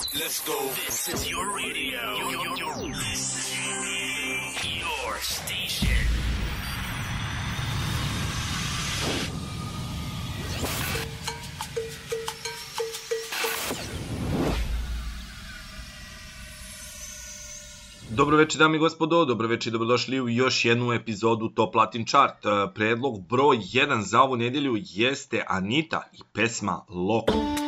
Let's go. This is your radio. Your, your, your station. Dobro večer dame i gospodo, dobro večer i dobrodošli u još jednu epizodu Top Latin Chart. E, Predlog broj 1 za ovu nedelju jeste Anita i pesma Loko.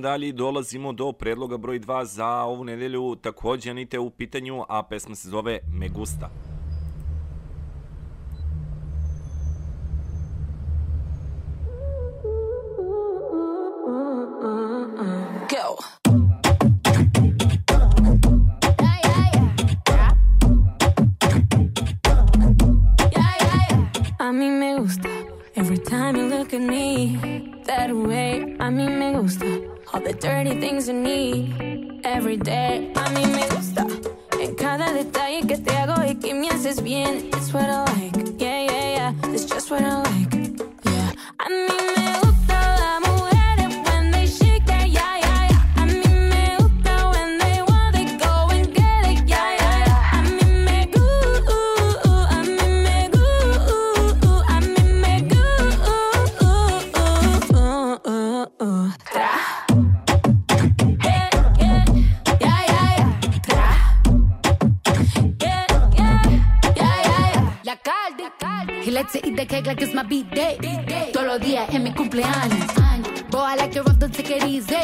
Idemo dalje i dolazimo do predloga broj 2 za ovu nedelju. Takođe Anita je u pitanju, a pesma se zove Megusta. Go. A mí me gusta every time you look at me that way. A mí me gusta all the dirty things you need every day. A mí me gusta en cada detalle que te hago y que me haces bien. It's what I like, yeah, yeah, yeah. It's just what I like, yeah. A mí me gusta las mujeres He likes to eat the cake like it's my B-day. Todos los días en mi cumpleaños. Boy, I like it rough, don't take it easy.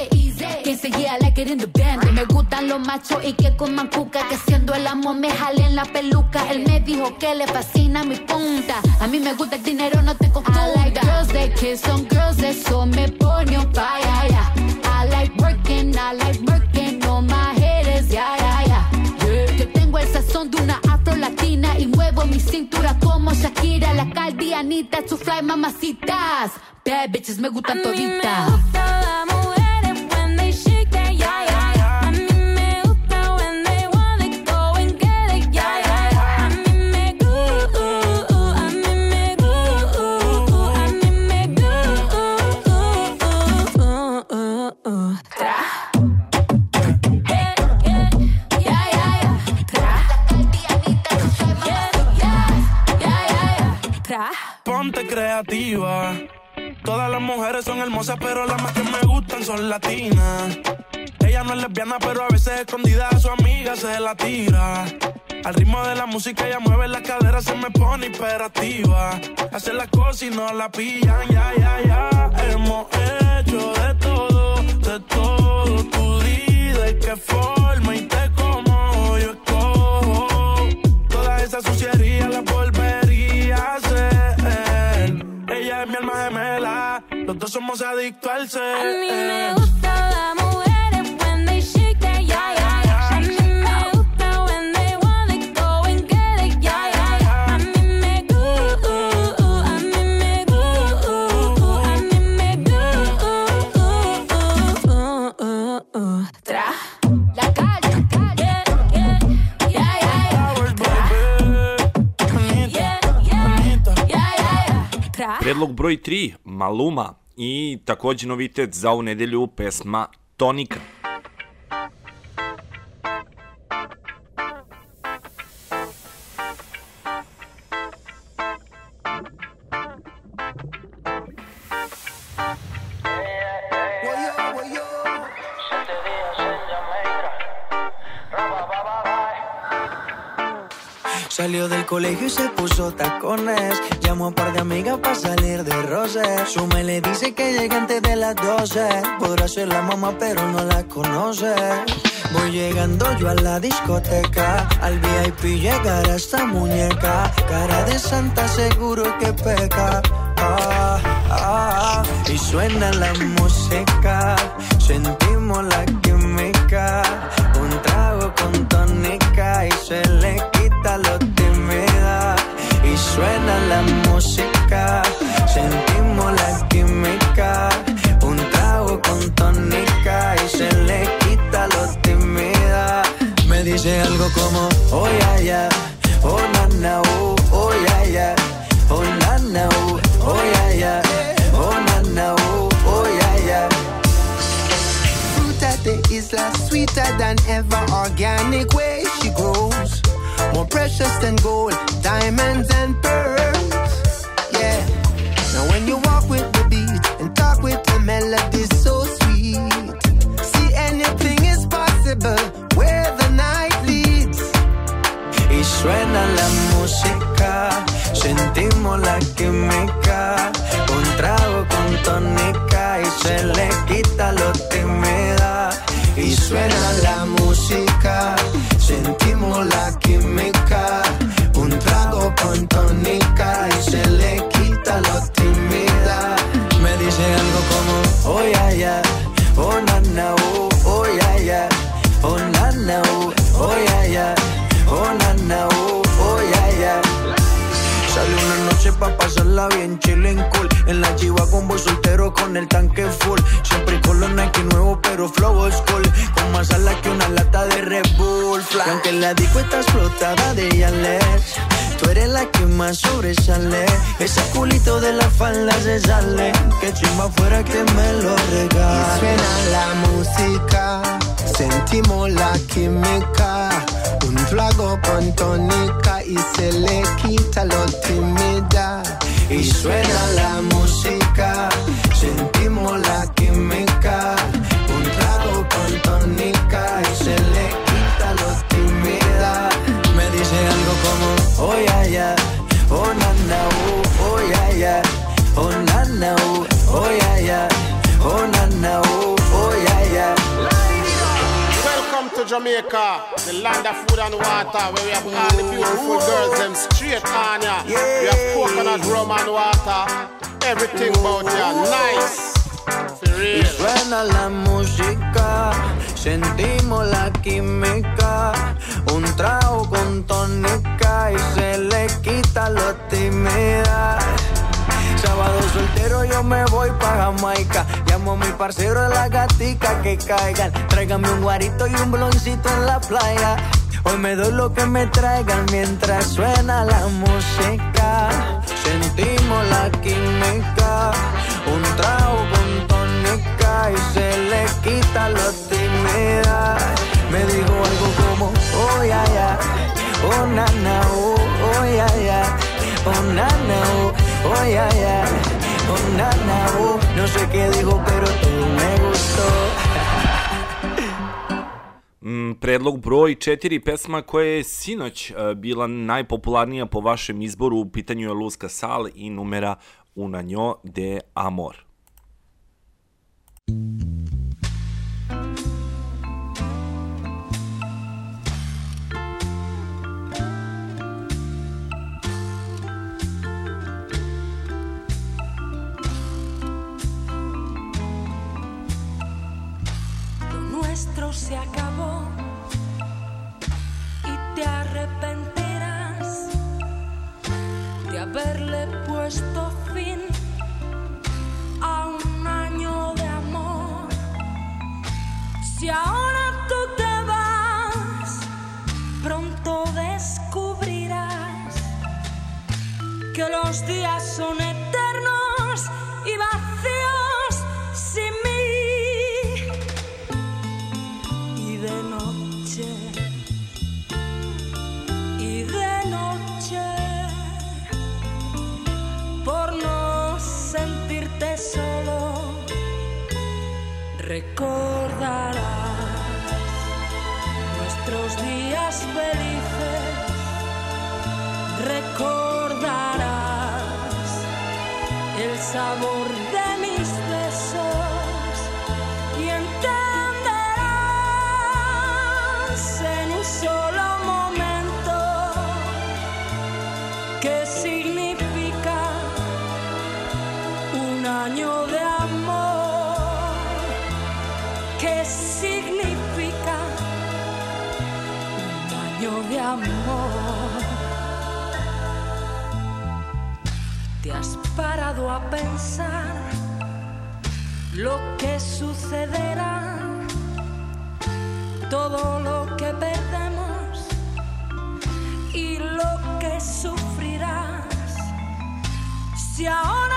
Quien se yeah, I like it in the band. Me gustan los machos y que coman cuca. Que siendo el amo me jalen la peluca. Él me dijo que le fascina mi punta. A mí me gusta el dinero, no te confunda. I like girls that kiss on girls, eso me pone yeah. I like working, I like working on my haters, yeah, yeah, yeah. Yo tengo el sazón de una afro latina muevo mi cintura como Shakira, la caldianita, su fly mamacitas. Bad bitches me A gustan mí me toditas. gusta las mujeres creativa. Todas las mujeres son hermosas, pero las más que me gustan son latinas. Ella no es lesbiana, pero a veces escondida a su amiga se la tira. Al ritmo de la música ella mueve la cadera, se me pone imperativa. Hace las cosas y no la pillan, ya, ya, ya. Hemos hecho de todo, de todo. Tu vida de qué forma y te como yo escojo. Toda esa suciería somos adictos al ser. A mí me gusta la mujeres when they shake that yeah yeah yeah. A mí me gusta when they wanna go and get it yeah yeah yeah. A mí me gusta, a mí me gusta, a mí me gusta. Tra. La calle, Yeah, yeah, yeah, yeah, yeah. Flowers, baby. Anita, Yeah, yeah, Anita. yeah, yeah, yeah. Tra. Predlog broj 3, Maluma i takođe novitet za ovu nedelju pesma Tonika. Salió del colegio y se puso tacones. Antes de las 12. Podrá ser la mamá, pero no la conoce. Voy llegando yo a la discoteca. Al VIP llegará esta muñeca. Cara de santa, seguro que peca. Ah, ah, y suena la música. Sentimos la química. Un trago con tónica y se le quita lo tímida. Y suena la música. Sentimos dice algo como, oh ya ya, oh na na, oh, oh ya ya, oh na na, oh, oh ya ya, oh na na, oh, oh ya. Fruit at the isla, sweeter than ever. Organic way she grows. More precious than gold, diamonds and pearls. Tú eres la que más sobresale Ese culito de la falda se sale Que chimba fuera que me lo Y regale suena la música, sentimos la química. Un trago con tónica y se le quita lo tímida. Y suena la música, sentimos la química. Jamaica, the land of food and water, where we have all the beautiful girls them straight on ya. We have coconut rum and water, everything about ya nice. Y suena la música, sentimos la química. Un trago con tónica y se le quita lo tímida. Soltero yo me voy pa' Jamaica. Llamo a mi parcero de la gatica que caigan. Tráigame un guarito y un bloncito en la playa. Hoy me doy lo que me traigan mientras suena la música. Sentimos la química. Un trago con tónica y se le quita lo tímida. Me dijo algo como, oh ya ya, oh na na, oh, oh ya ya, oh na na, oh, oh ya ya. Oh, na, na, oh. No sé qué dijo, pero todo me gustó. Mm, predlog broj 4 pesma koja je sinoć e, bila najpopularnija po vašem izboru u pitanju je Luz Casal i numera Una njo de Amor. Lo nuestro se acabó y te arrepentirás de haberle puesto fin a un año de amor. Si ahora tú te vas, pronto descubrirás que los días son eternos y vacíos solo recordarás nuestros días felices. Recordarás el sabor a pensar lo que sucederá? Todo lo que perdemos y lo que sufrirás. Si ahora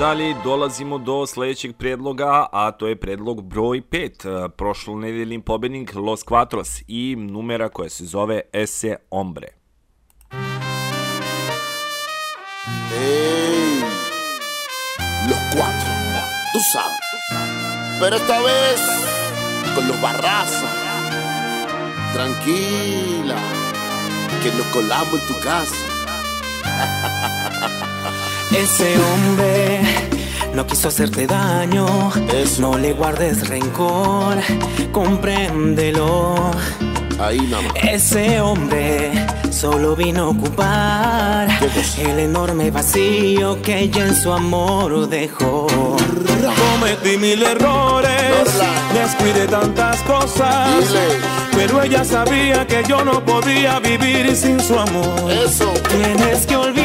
Dalje, dolazimo do sledećeg predloga, a to je predlog broj 5, prošlo nedeljni pobednik Los Quatros i numera koja se zove Ese Hombre. ¡Ey! Los cuatro, tú sabes. Pero esta vez con los barrazos. Tranquila, que nos colamos en tu casa. Ese hombre no quiso hacerte daño. No le guardes rencor, compréndelo. Ahí más. Ese hombre solo vino a ocupar el enorme vacío que ella en su amor dejó. Cometí mil errores, descuidé tantas cosas. Pero ella sabía que yo no podía vivir sin su amor. Eso. Tienes que olvidarla,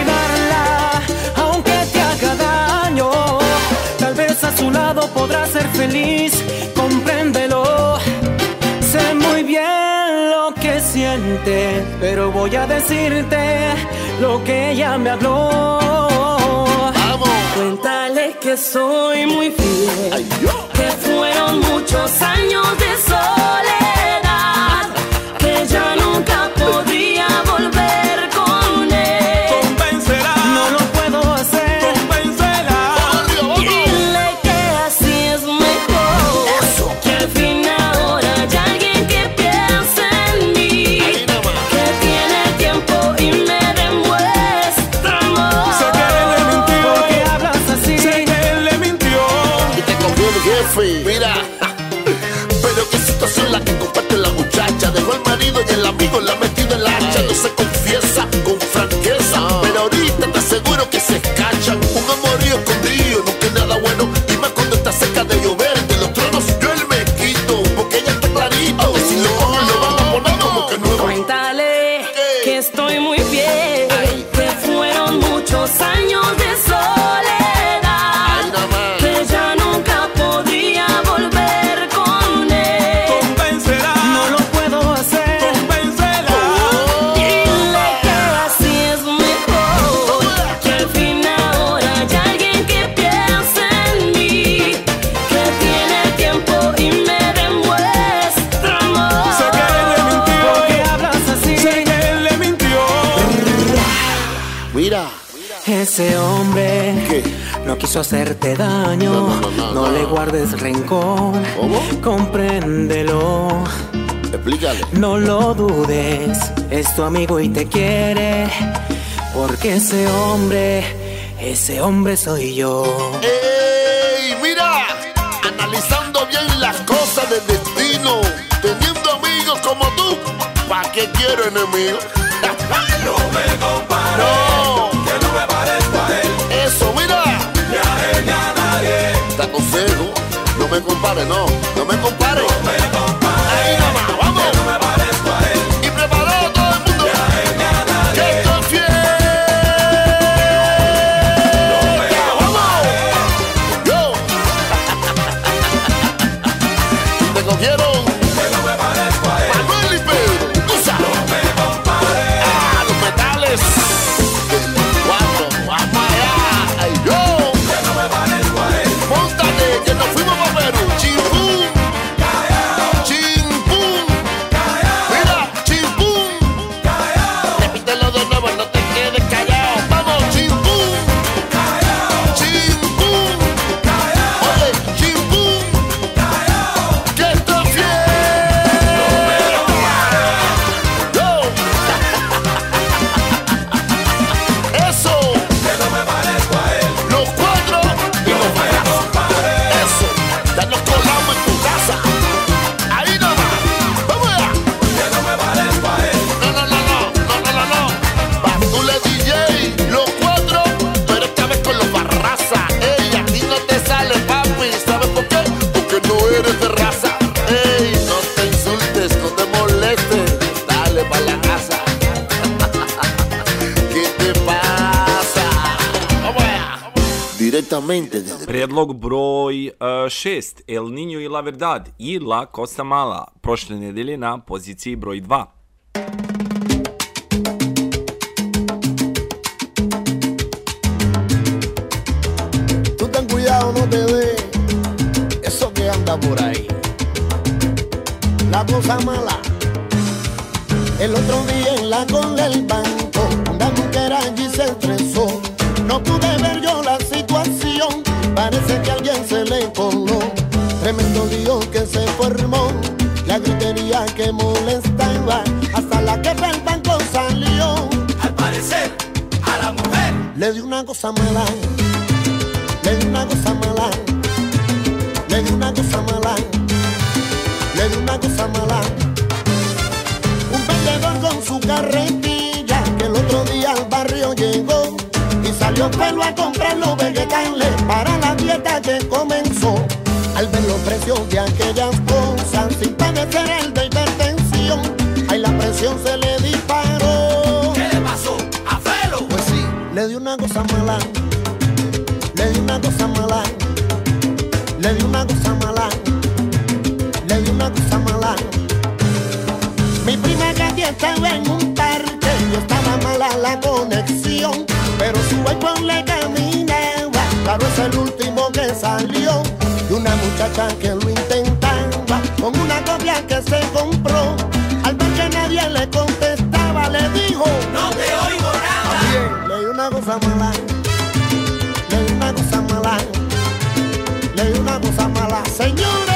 a su lado podrás ser feliz, compréndelo. Sé muy bien lo que siente, pero voy a decirte lo que ella me habló. Cuéntale que soy muy fiel, que fueron muchos años de soledad, quiso hacerte daño. No, le guardes rencor. Compréndelo. Explícale. No lo dudes. Es tu amigo y te quiere. Porque ese hombre, ese hombre soy yo. ¡Ey! Mira, analizando bien las cosas del destino, teniendo amigos como tú, ¿para qué quiero enemigos? me compare, no, no me compare. No me compare. Ahí nada más, vamos. Que no me parezco a él. Y preparado todo el mundo. Ni a él ni a nadie. Que estoy fiel. ¡Vamos! Yo. Te cogieron. Предлог број 6 Ел Ниньо и Ла Вердад и Ла Коста Мала прошле недели на позиции број 2. por ahí. La cosa mala. El otro día en la con del banco, una mujer allí se estresó. No pudo coló. Tremendo lío que se formó, la gritería que molestaba, hasta la que del banco salió. Al parecer, a la mujer le dio una cosa mala le di una cosa mala, le di una cosa mala, le di una cosa mala. Un vendedor con su carretilla que el otro día al barrio llegó y salió pelo a comprar los vegetales para la dieta que comenzó. Al ver los precios de aquellas cosas, sin padecer el de hipertensión, ahí la presión se le disparó. ¿Qué le pasó a Felo? Pues sí, le dio una cosa mala le di una cosa mala, le di una cosa mala, le di una cosa mala. Mi prima Katy estaba en un parque, yo estaba mala la conexión, pero su iPhone le caminaba, claro es el último que salió, que lo intentaba, con una copia que se compró, al ver nadie le contestaba, le dijo, no te oigo nada. Bien, le di una cosa mala le di una cosa mala, le di una cosa mala, señores,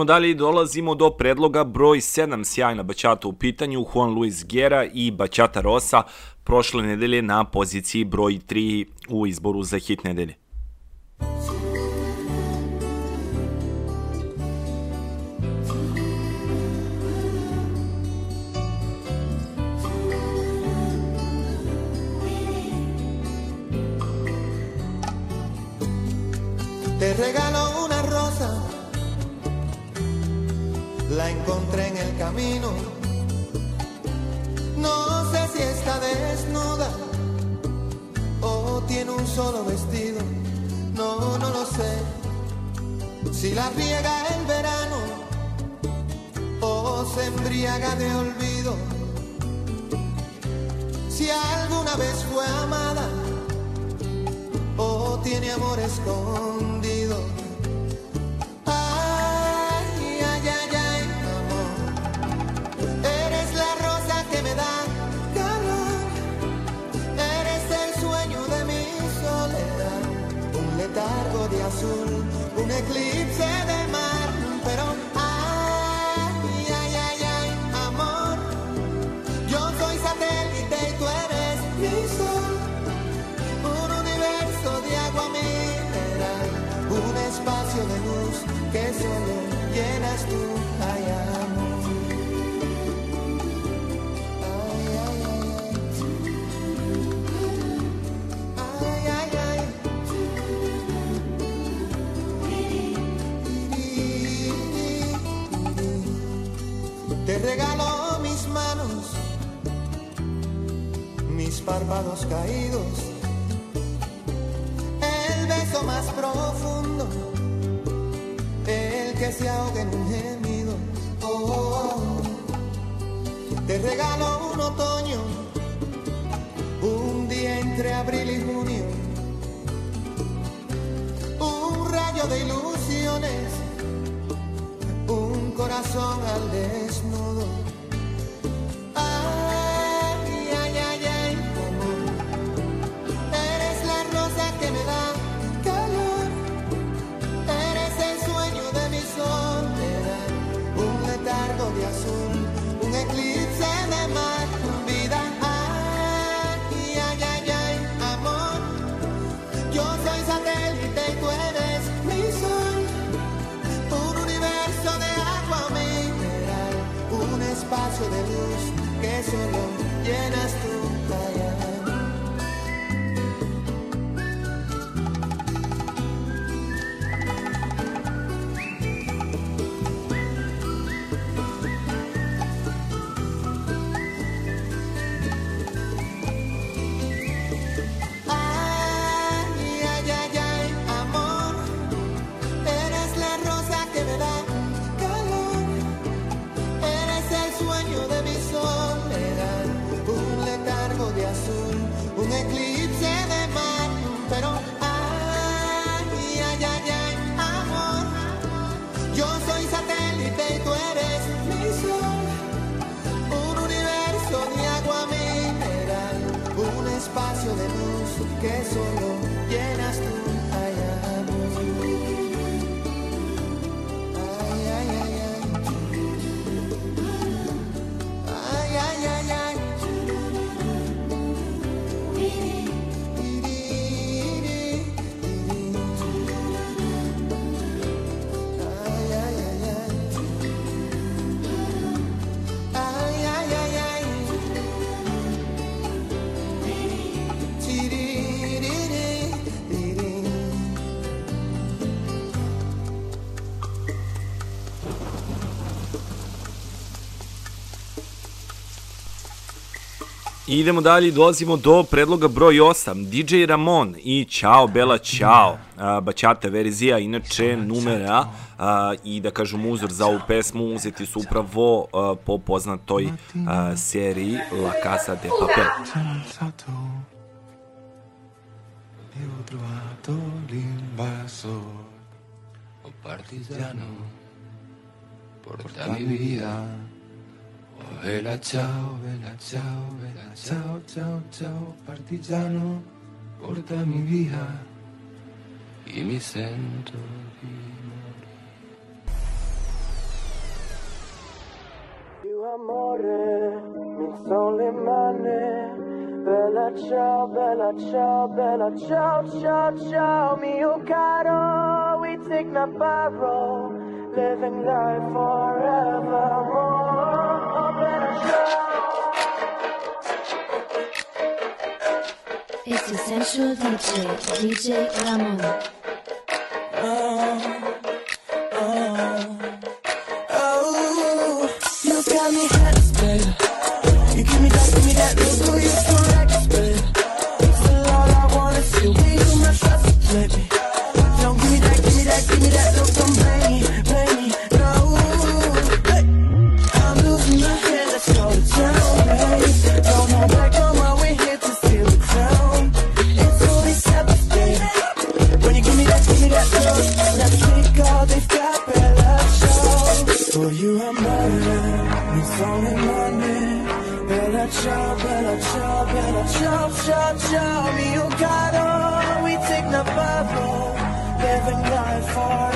Idemo dalje i dolazimo do predloga broj 7 sjajna bačata u pitanju, Juan Luis Guerra i bačata Rosa prošle nedelje na poziciji broj 3 u izboru za hit nedelje. párpados caídos, el beso más profundo, el que se ahoga en un gemido. Oh, te regalo un otoño, un día entre abril y junio, un rayo de ilusiones, un corazón al desnudo. solo llenas tu que solo llenas tú. I idemo dalje i dolazimo do predloga broj 8, DJ Ramon i Ćao Bela Ćao, a, Baćata verzija, inače numera a, i da kažem uzor za ovu pesmu uzeti su upravo a, po poznatoj a, seriji La Casa de Papel. Ho trovato l'invasor, un partigiano, porta mi via. Vela ciao, vela ciao, vela ciao, ciao, ciao, partigiano, portami via. E mi sento di Più amore mi sono le mani. Bella ciao, bella ciao, bella ciao, ciao, ciao mio caro. We take my borrow Living life forevermore It's Essential DJ, DJ Ramon. Oh, you got me head babe. You give me that, give me that look, oh, you reckless, babe. It's all I wanna. We do my trust, baby. Ciao, ciao, mio oh caro. Oh, we take the bubble, living life forevermore.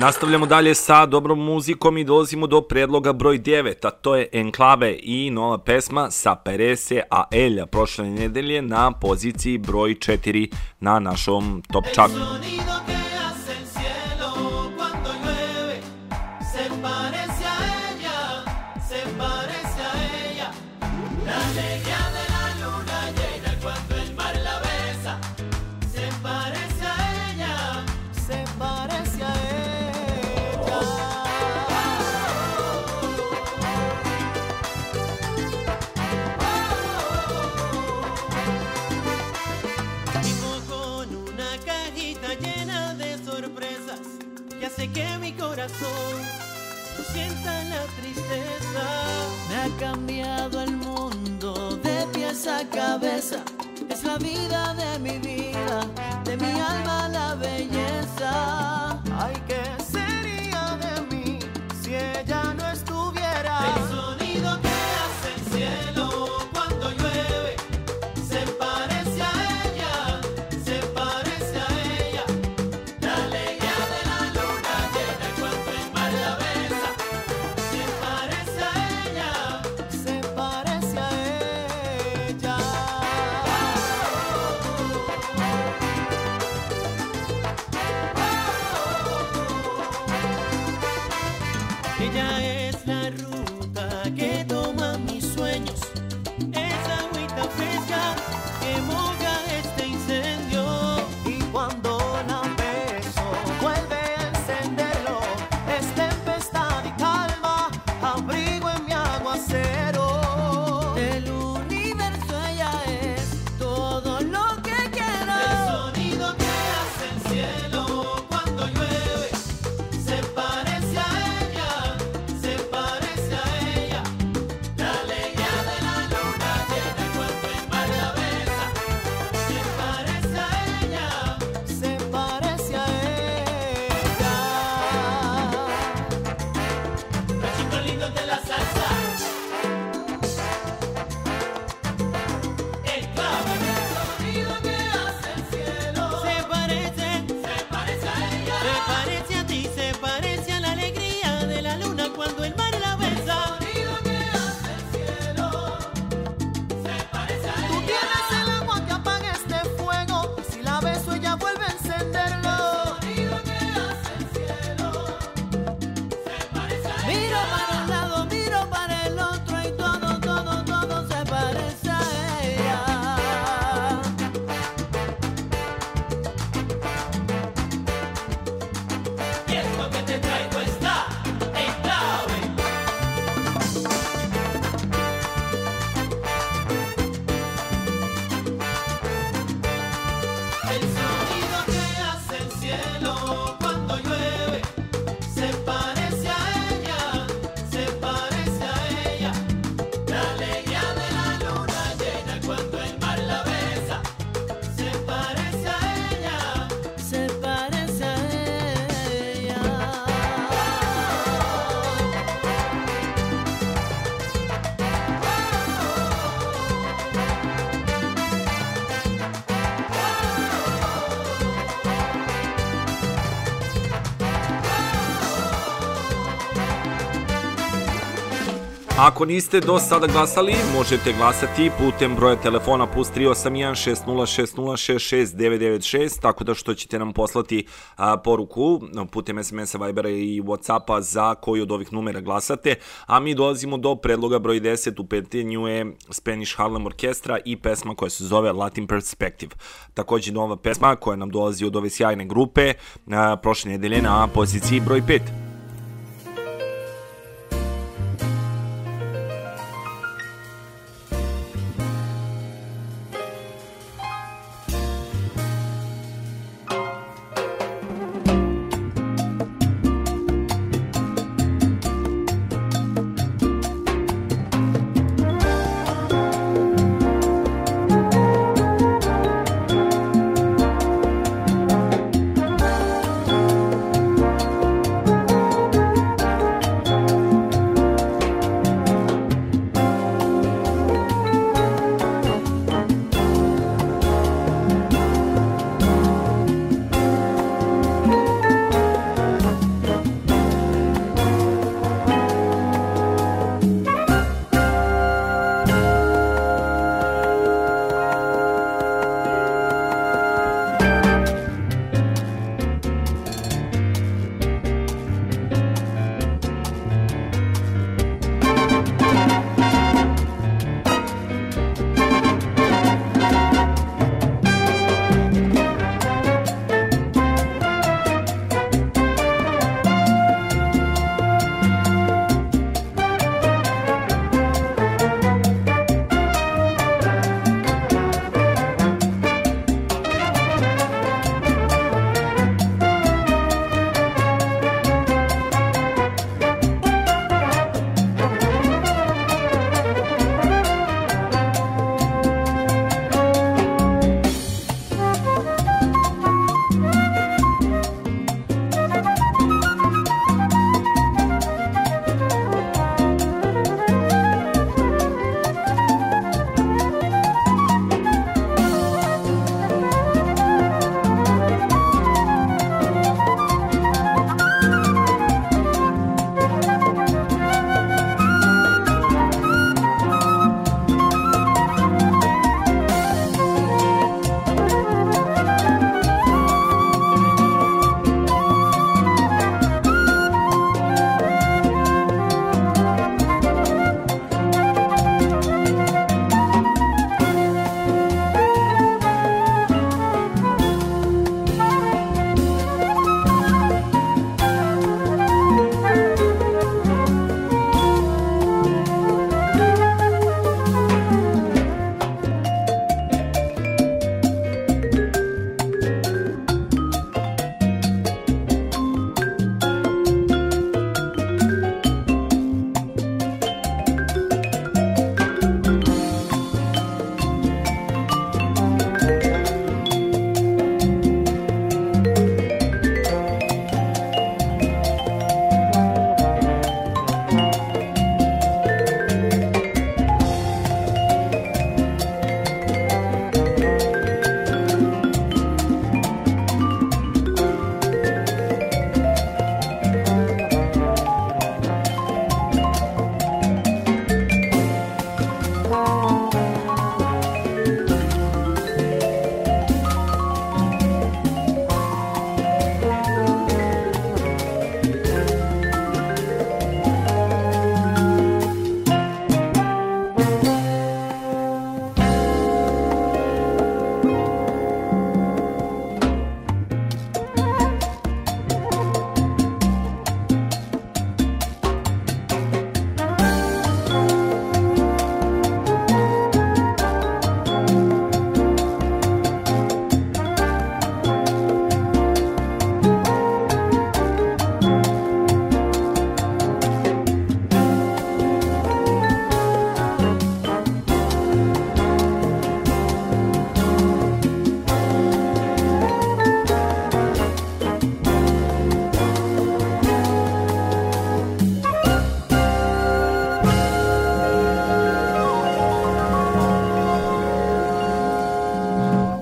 Nastavljamo dalje sa dobrom muzikom i dolazimo do predloga broj 9, a to je Enklave i nova pesma sa Perese a Elja prošle nedelje na poziciji broj 4 na našom top chartu. Corazón sienta la tristeza. Me ha cambiado el mundo de pies a cabeza. Es la vida de mi vida, de mi alma la belleza. Ako niste do sada glasali, možete glasati putem broja telefona plus 381 6060 6696, tako da što ćete nam poslati a, poruku putem SMS-a, Vibera i Whatsappa za koji od ovih numera glasate, a mi dolazimo do predloga broj 10, u pitanju je Spanish Harlem Orkestra i pesma koja se zove Latin Perspective. Takođe nova pesma koja nam dolazi od ove sjajne grupe, a, prošle nedelje na poziciji broj 5.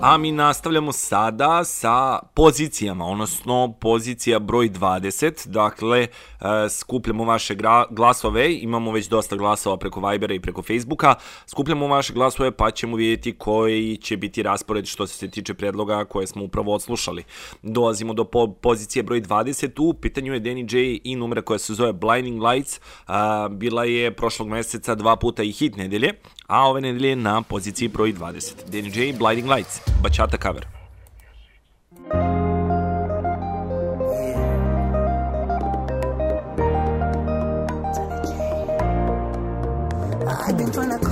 A mi nastavljamo sada sa pozicijama, odnosno pozicija broj 20. Dakle, e, skupljamo vaše glasove, imamo već dosta glasova preko Vibera i preko Facebooka. Skupljamo vaše glasove pa ćemo vidjeti koji će biti raspored što se tiče predloga koje smo upravo odslušali. Dolazimo do po- pozicije broj 20. U pitanju je Danny J i numera koja se zove Blinding Lights. A, bila je prošlog meseca dva puta i hit nedelje, a ove nedelje na poziciji broj 20. Danny J, Blinding Lights, Bachata cover. I've been trying to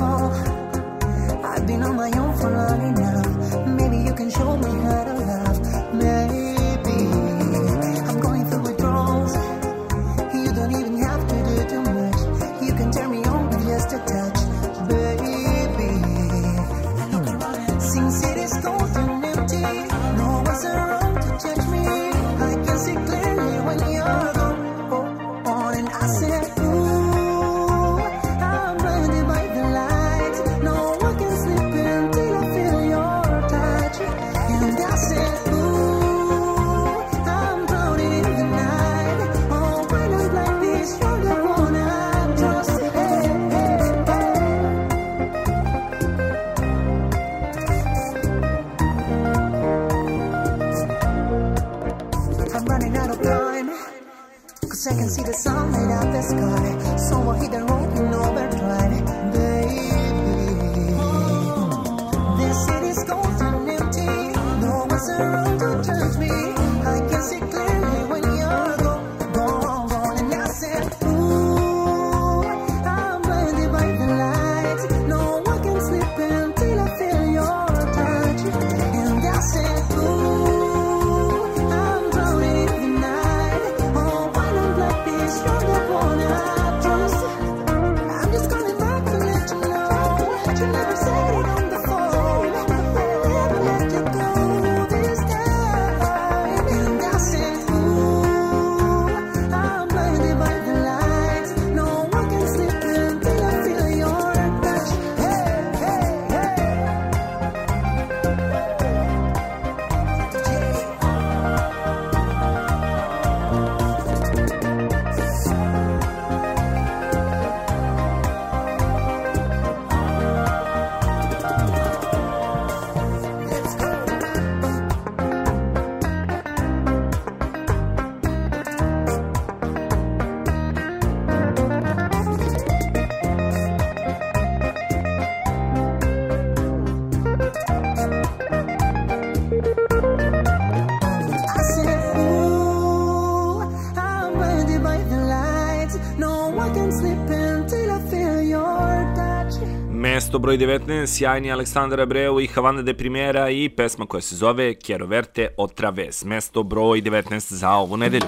Mesto broj 19, sjajni Aleksandar Abreu i Havana de Primera i pesma koja se zove Quiero verte otra vez. Mesto broj 19 za ovu nedelju.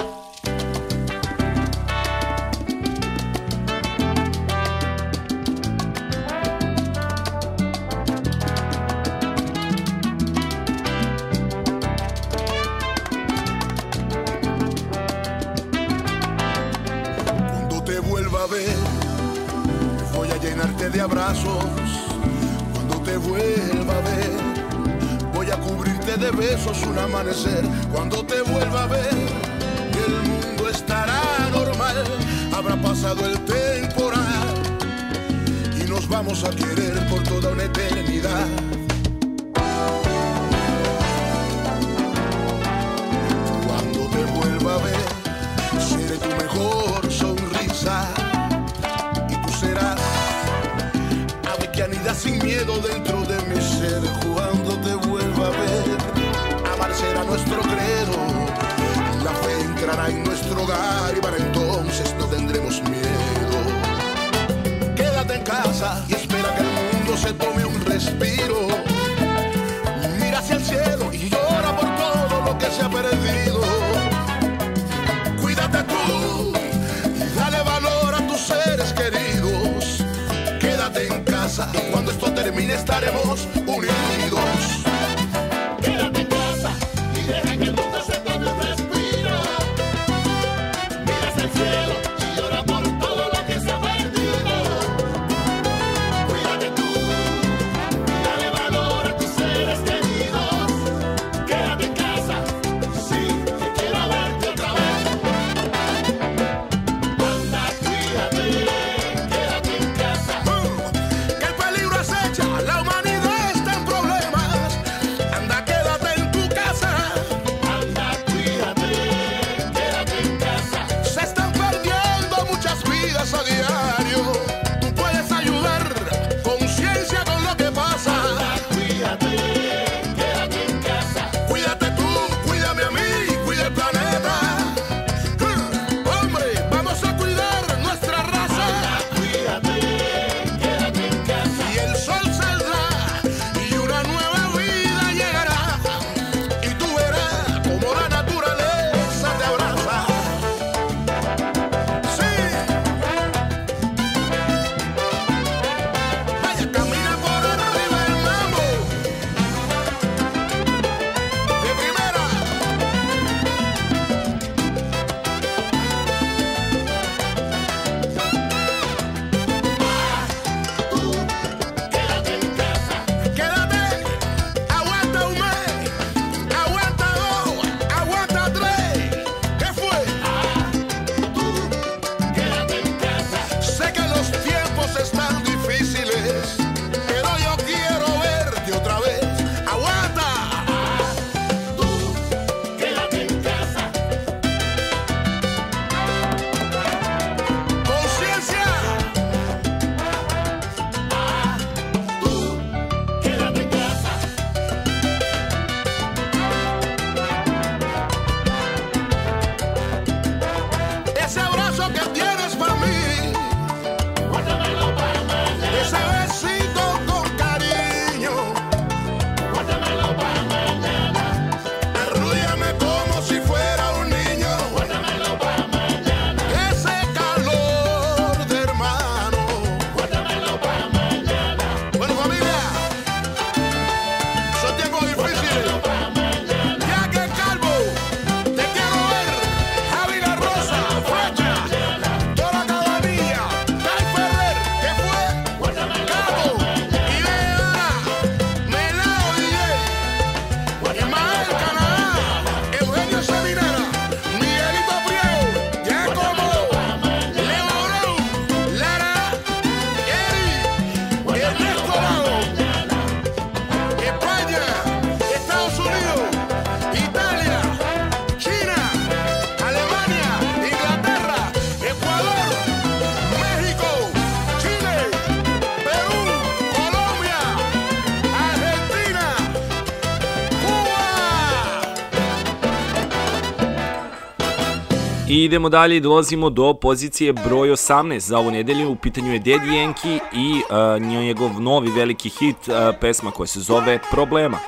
Cuando te vuelva a ver, llenarte de abrazos. Cuando te vuelva a ver, voy a cubrirte de besos un amanecer. Cuando te vuelva a ver, el mundo estará normal. Habrá pasado el temporal y nos vamos a querer por toda una eternidad. Cuando te vuelva a ver, seré tu mejor sin miedo dentro de mi ser cuando te vuelva a ver amar será nuestro credo la fe entrará en nuestro hogar y para entonces no tendremos miedo. Quédate en casa y espera que el mundo se tome un respiro. Mira hacia el cielo y llora por todo lo que se ha perdido. Cuídate tú y dale valor a tus seres queridos. Quédate en casa, cuando estaremos unidos. Idemo dalje i dolazimo do pozicije broj 18 za ovu nedelju. U pitanju je Daddy Yankee i uh, njegov novi veliki hit, uh, pesma koja se zove Problema.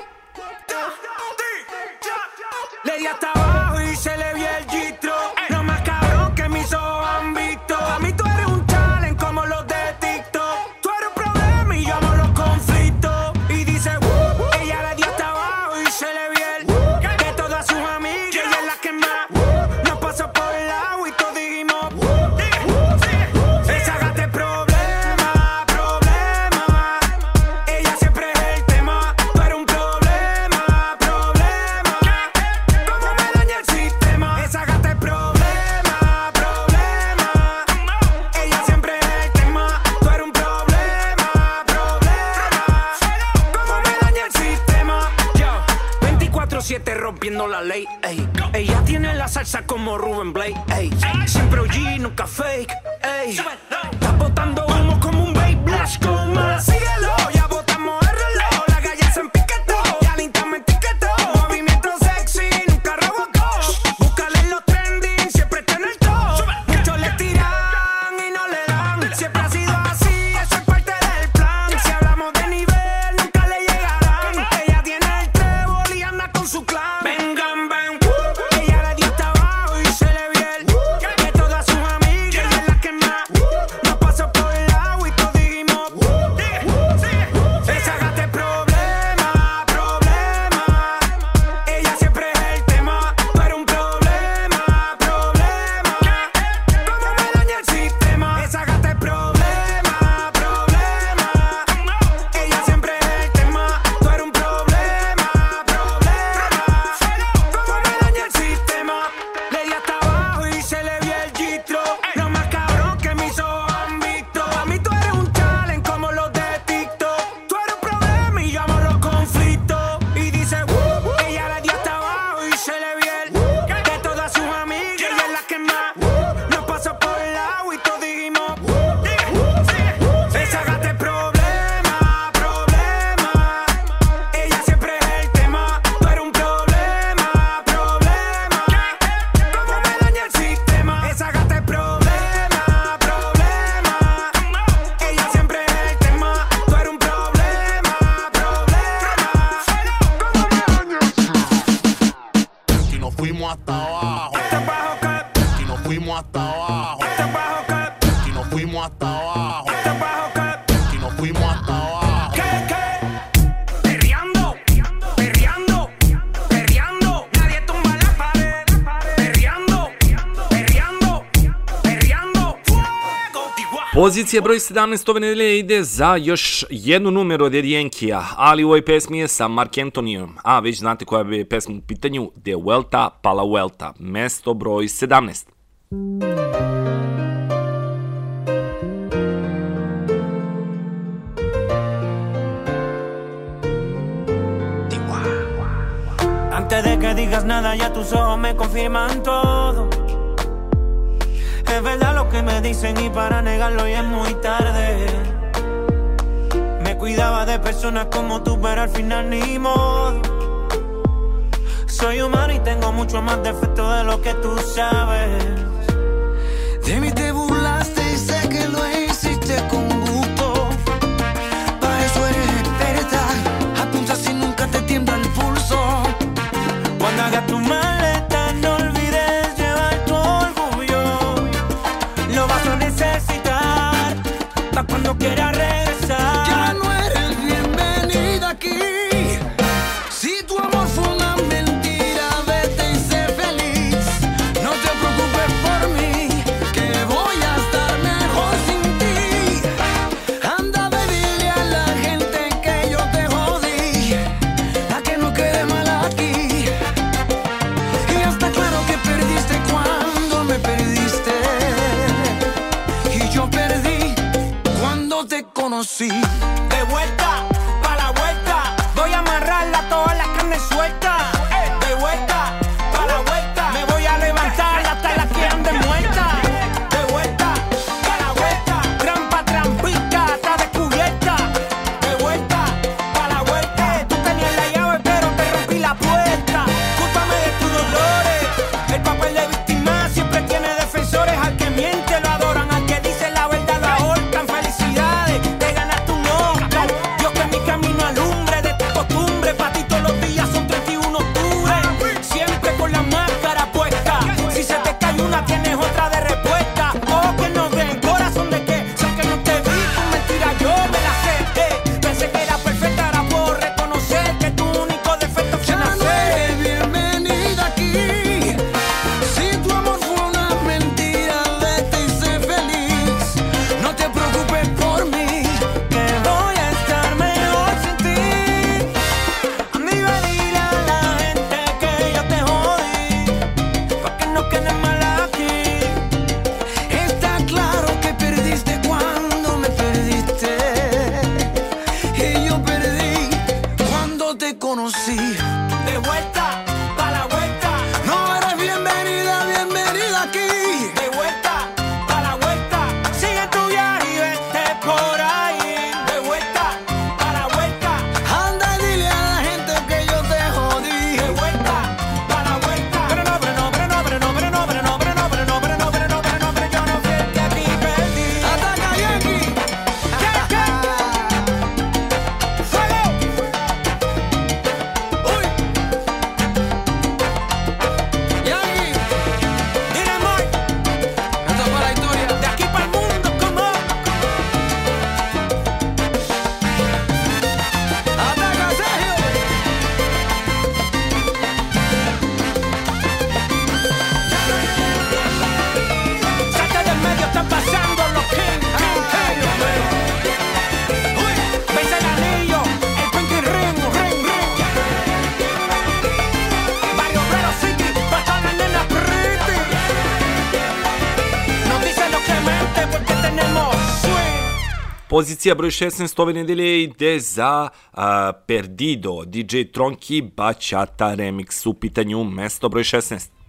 Pozicija broj 17 ove nedelje ide za još jednu numeru od Jenkija, ali u ovoj pesmi je sa Mark Antonijom, a već znate koja bi pesma u pitanju, De Vuelta Pala Vuelta, mesto broj 17. Antes de que digas nada ya tus ojos me confirman todo Es verdad lo que me dicen y para negarlo ya es muy tarde. Me cuidaba de personas como tú, pero al final ni modo. Soy humano y tengo mucho más defecto de lo que tú sabes. De mí te burlas Pozicija broj 16 ove nedelje ide za uh, Perdido, DJ Tronki, Bachata Remix u pitanju mesto broj 16.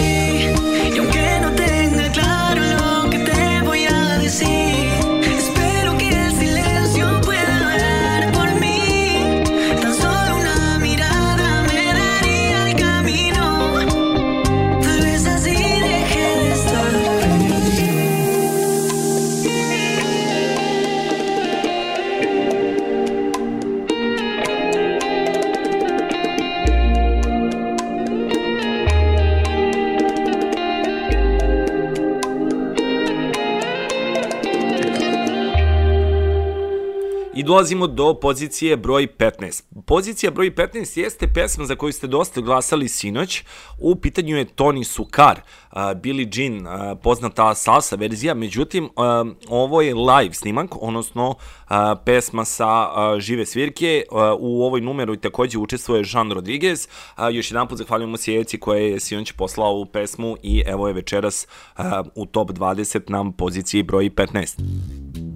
me. dolazimo do pozicije broj 15. Pozicija broj 15 jeste pesma za koju ste dosta glasali sinoć. U pitanju je Tony Sukar, uh, Billie Jean, uh, poznata salsa verzija. Međutim, uh, ovo je live snimak, odnosno uh, pesma sa uh, žive svirke. Uh, u ovoj numeru takođe učestvuje Jean Rodriguez. Uh, još jedan put zahvaljujemo se Jeci koja je sinoć poslao ovu pesmu i evo je večeras uh, u top 20 nam poziciji broj 15.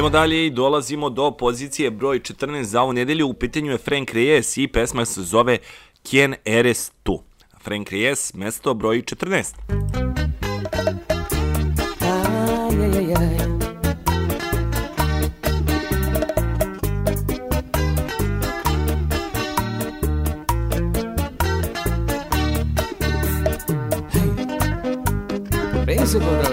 Idemo dalje i dolazimo do pozicije broj 14 za ovu nedelju. U pitanju je Frank Reyes i pesma se zove Ken Eres Tu. Frank Reyes, mesto broj 14. Aj, aj. Hey.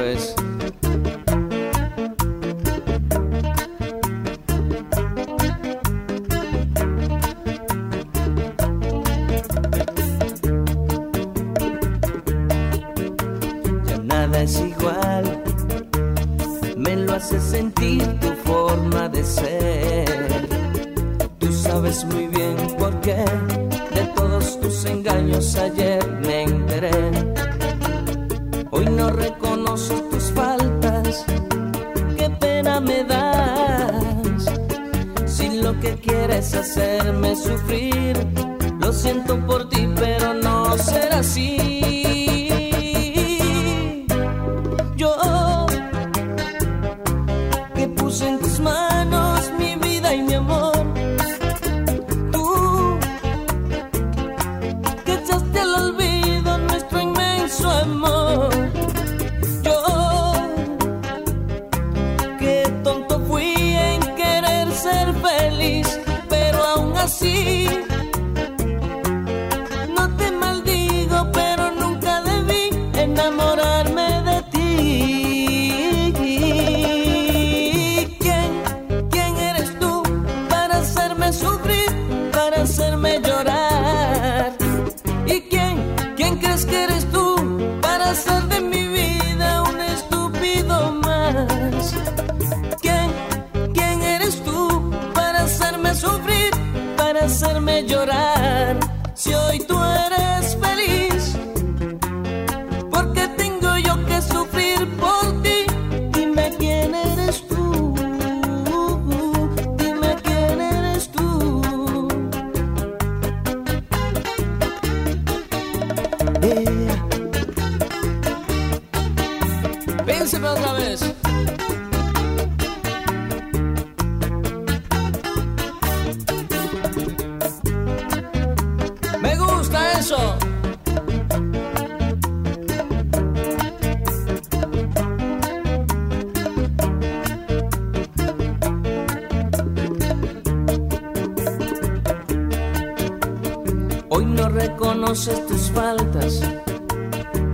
reconoces tus faltas.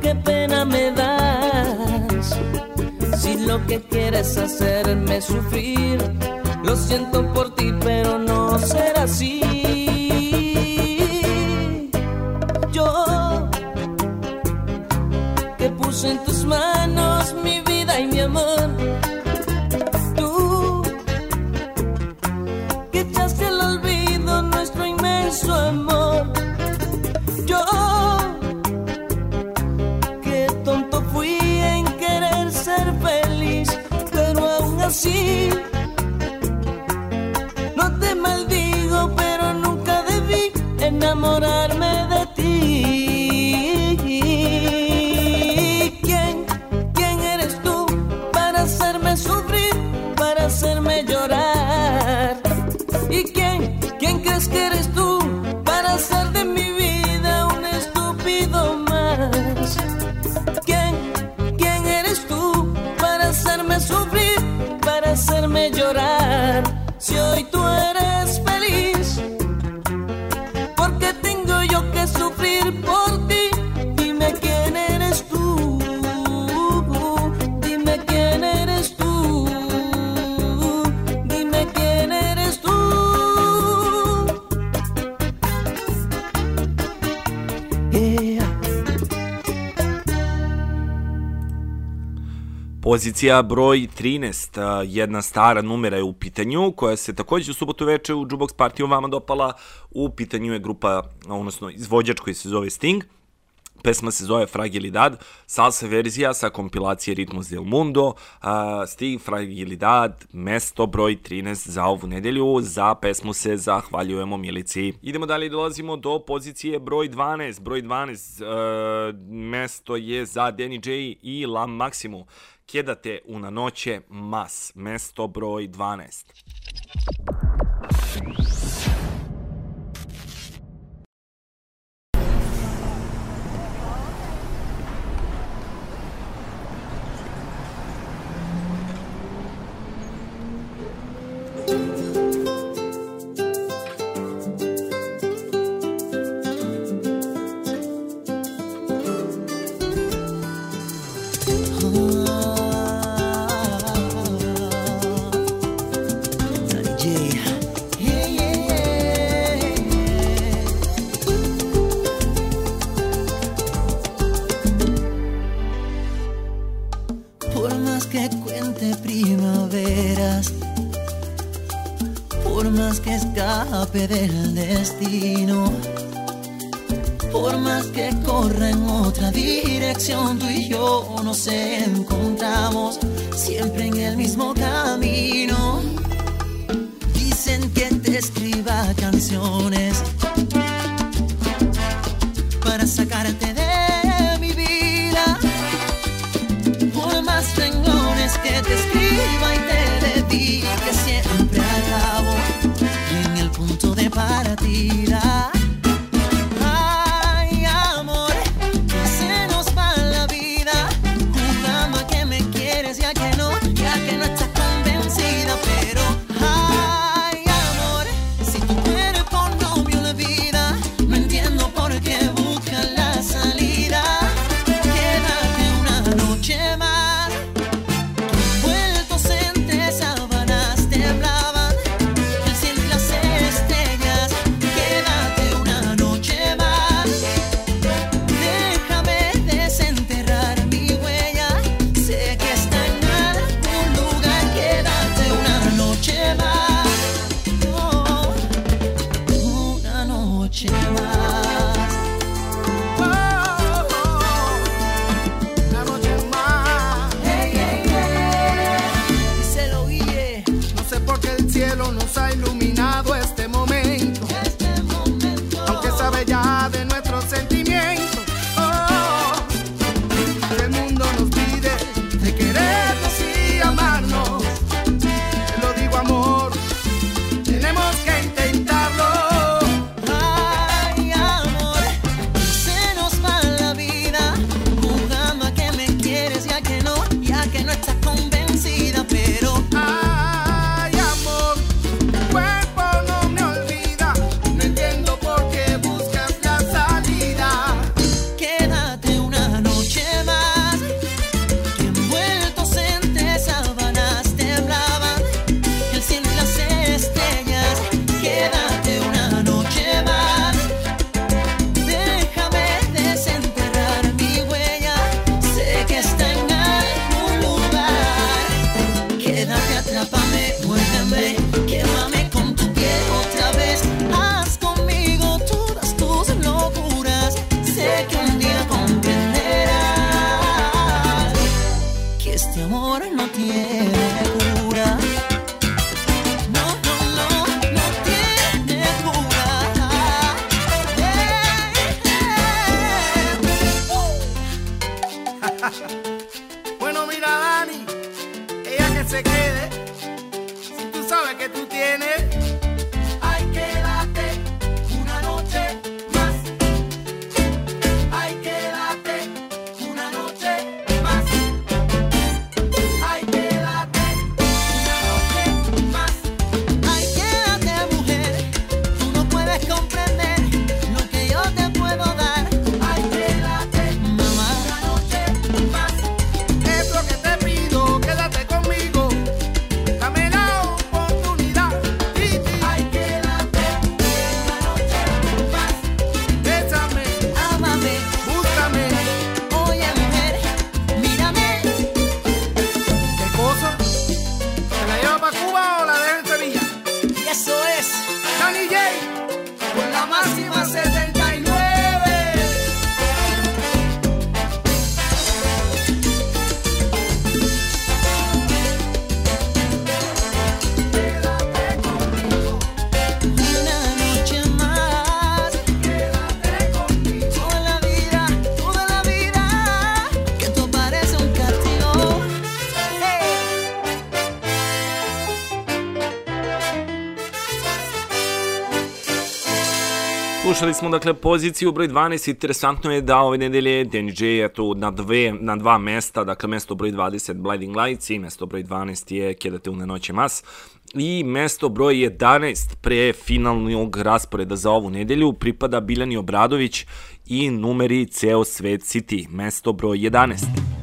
Qué pena me das. Si lo que quieres hacerme sufrir, lo siento por ti, pero no será así. Pozicija broj 13, jedna stara numera je u pitanju, koja se takođe u subotu veče u Jubox partiju vama dopala. U pitanju je grupa, odnosno izvođač koji se zove Sting. Pesma se zove Fragilidad, salsa verzija sa kompilacije Ritmos del Mundo, Sting, Fragilidad, mesto broj 13 za ovu nedelju, za pesmu se zahvaljujemo Milici. Idemo dalje i dolazimo do pozicije broj 12, broj 12, uh, e, mesto je za Danny J i La Maximu. Quédate una noće mas, mesto broj 12. Por más que cuente primaveras, por más que escape del destino. Por más que corra en otra dirección, tú y yo nos encontramos siempre en el mismo camino escriba canciones. Slušali smo dakle poziciju broj 12, interesantno je da ove nedelje DNJ je tu na, dve, na dva mesta, dakle mesto broj 20 Blinding Lights i mesto broj 12 je Kjedate une noće mas. I mesto broj 11 pre finalnog rasporeda za ovu nedelju pripada Biljani Obradović i numeri Ceo Svet City, mesto broj 11.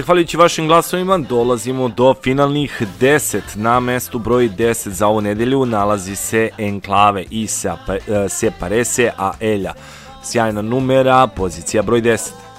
zahvaljujući vašim glasovima dolazimo do finalnih 10. Na mestu broj 10 za ovu nedelju nalazi se Enklave i e, Separese a Elja. Sjajna numera, pozicija broj 10.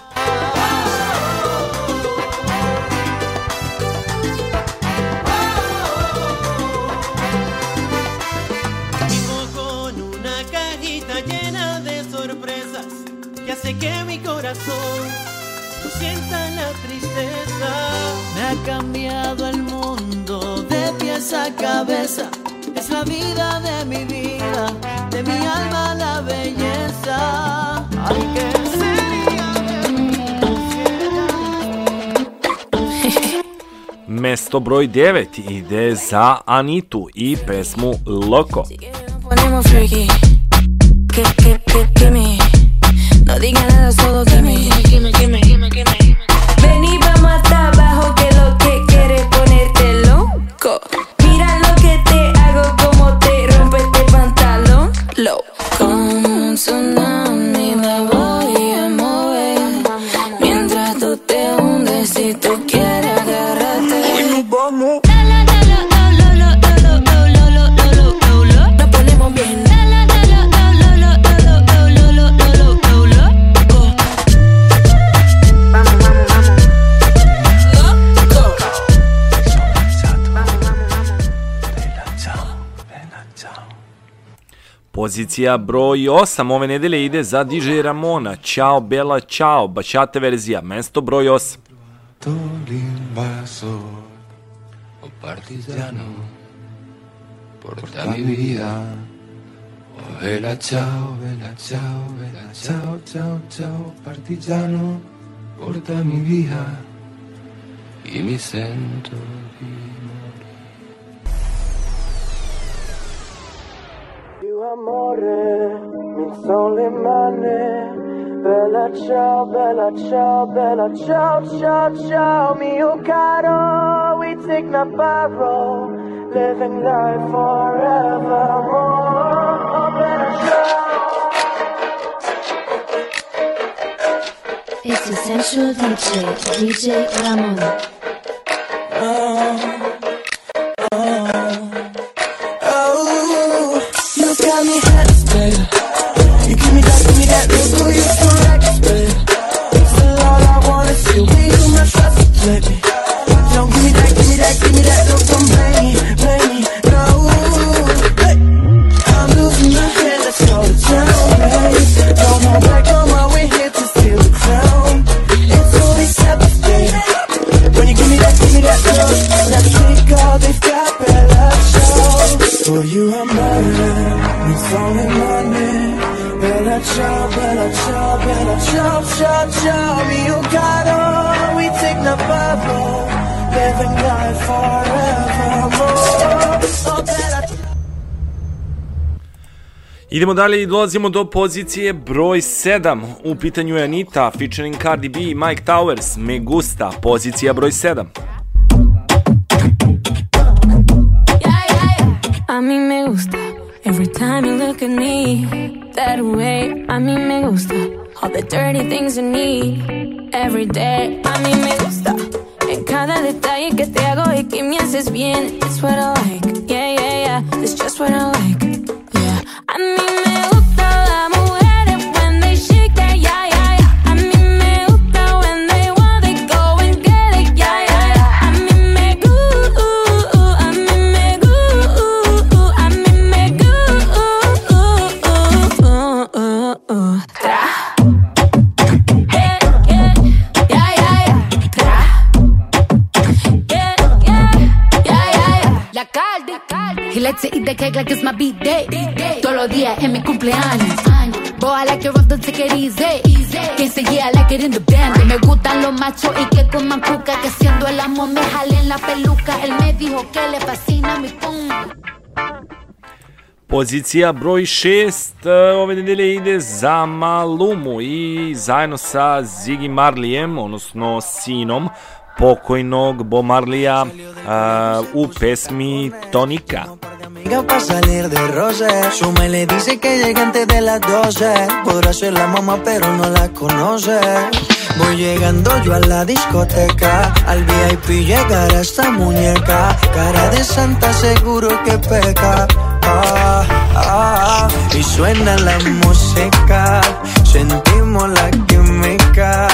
Mesto broj 9 ide za Anitu i pesmu me. No que. Pozicija broj 8 ove nedelje ide za DJ Ramona. Ćao Bela, čao, bačate verzija, mesto broj 8. invasor o partigiano, porta mi vida. Oh, vela, ciao, vela, ciao, vela, ciao, ciao, ciao, partigiano, porta mi via y mi sento amore mi sono le mani. Bella ciao, bella ciao, bella ciao, ciao, ciao Mio caro, we take no borrow Living life forevermore Oh, bella ciao. It's Essential DJ, DJ Ramon. Idemo dalje i dolazimo do pozicije broj 7. U pitanju je Anita, featuring Cardi B i Mike Towers, Me Gusta, pozicija broj 7. A mí me gusta every time you look at me that way. A mí me gusta all the dirty things you need every day. A mí me gusta en cada detalle que te hago y que me haces bien. It's what I like, yeah, yeah, yeah. It's just what I like. A mí me Likes to eat the cake like it's my beat day. Todos los días en mi cumpleaños. Boy, I like it rough, don't take it easy. Quien say yeah, I like it in the band. Me gustan los machos y que coman cuca. Que haciendo el amor me jalen la peluca. Él me dijo que le fascina mi pum. Pozicija broj 6 ove nedelje ide za Malumu i zajedno sa Ziggy Marlijem, odnosno sinom pokojnog Bo Marlija a, u pesmi Tonika. Amiga pa' salir de roce y le dice que llegue antes de las 12 Podrá ser la mamá pero no la conoce. Voy llegando yo a la discoteca, al VIP llegará esta muñeca, cara de santa seguro que peca. Ah, ah, y suena la música, sentimos la química,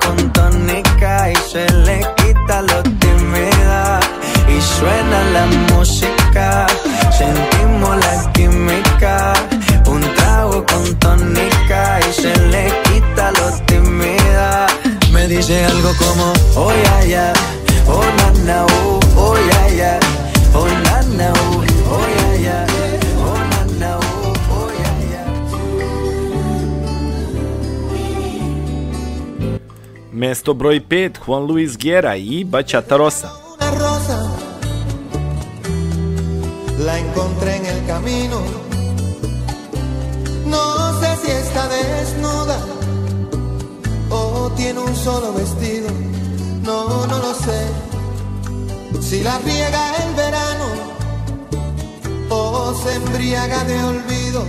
con tónica y se le quita lo tímida. Y suena la música, sentimos la química, un trago con tónica y se le quita lo tímida. Me dice algo como, oh ya ya, oh na na, oh, oh ya ya, Mesto broj 5, Juan Luis Guerra i Bachata Rosa. Una rosa la encontré en el camino. No sé si está desnuda o tiene un solo vestido. No, no lo sé. Si la riega el verano o se embriaga de olvido.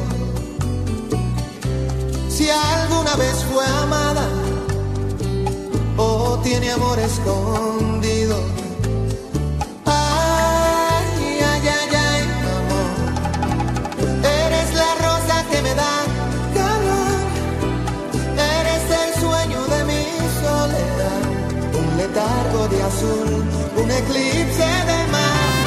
Si alguna vez fue amada tiene amor escondido. Ay, ay, ay, ay, amor. Eres la rosa que me da calor. Eres el sueño de mi soledad. Un letargo de azul, un eclipse de mar.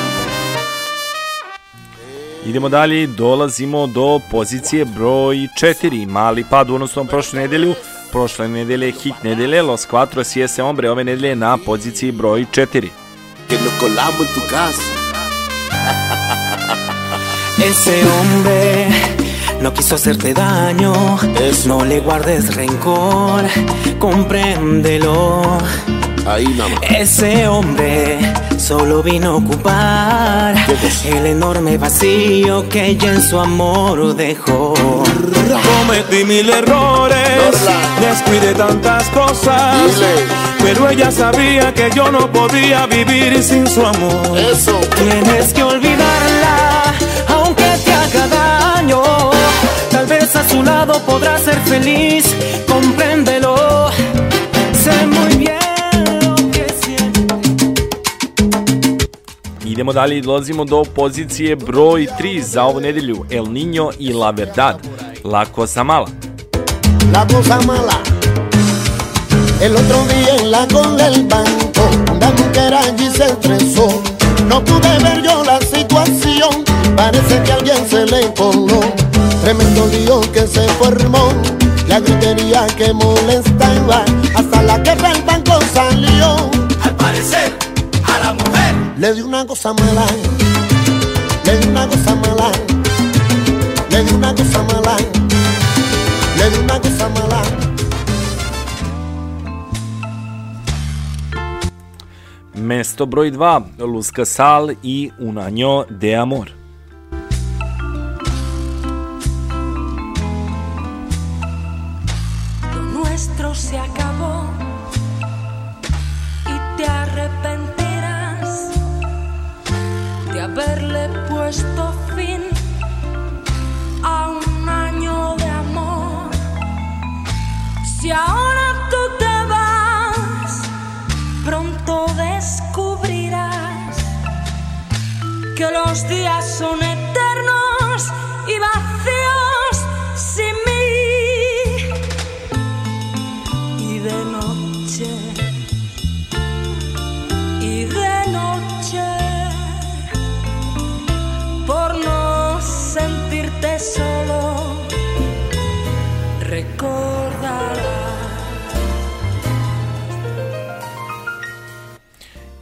Idemo dalje, dolazimo do pozicije broj 4, mali pad u odnosu na prošlu nedelju. Prošle nedelje hit nedelje, Los Cuatro si ese hombre, ove nedelje na poziciji broj 4. Que nos colamos tu casa. Ese hombre no quiso hacerte daño. No le guardes rencor, compréndelo. Ahí nada más. Ese hombre solo vino a ocupar el enorme vacío que ella en su amor dejó. Cometí mil errores, descuidé tantas cosas, pero ella sabía que yo no podía vivir sin su amor. Eso. Tienes que olvidarla, aunque te haga daño. Tal vez a su lado podrás ser feliz, compréndelo. Idemo dalje i dolazimo do pozicije broj 3 za ovu nedelju. El Niño i La Verdad. La Cosa Mala. La cosa mala. El otro día en la cola del banco, una mujer allí se estresó. No pude ver yo la situación, parece que alguien se le coló. Tremendo lío que se formó, la gritería que molestaba, hasta la Le di una cosa mala, le di una cosa mala, le di una cosa mala, le di una cosa mala. Mesto broj 2, Luz Casal i Un año de amor.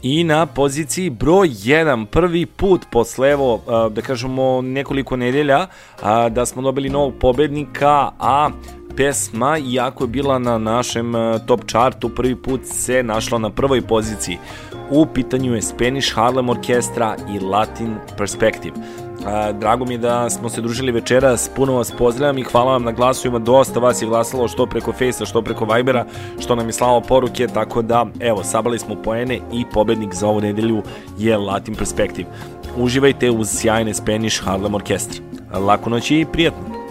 I na poziciji broj 1, prvi put posle evo, da kažemo nekoliko nedelja, da smo dobili novog pobednika, a pesma, iako je bila na našem a, top chartu, prvi put se našla na prvoj poziciji. U pitanju je Spanish Harlem Orkestra i Latin Perspective. Drago mi je da smo se družili večeras, puno vas pozdravljam i hvala vam na glasu, ima dosta vas je glasalo što preko Fejsa, što preko Vibera, što nam je slalo poruke, tako da, evo, sabali smo poene i pobednik za ovu nedelju je Latin Perspective. Uživajte uz sjajne Spanish Harlem Orkestra. Laku noć i prijatno!